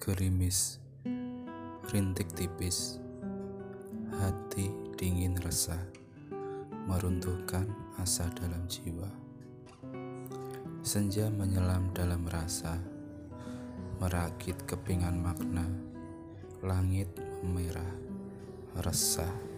gerimis, rintik tipis, hati dingin resah, meruntuhkan asa dalam jiwa. Senja menyelam dalam rasa, merakit kepingan makna, langit memerah, resah.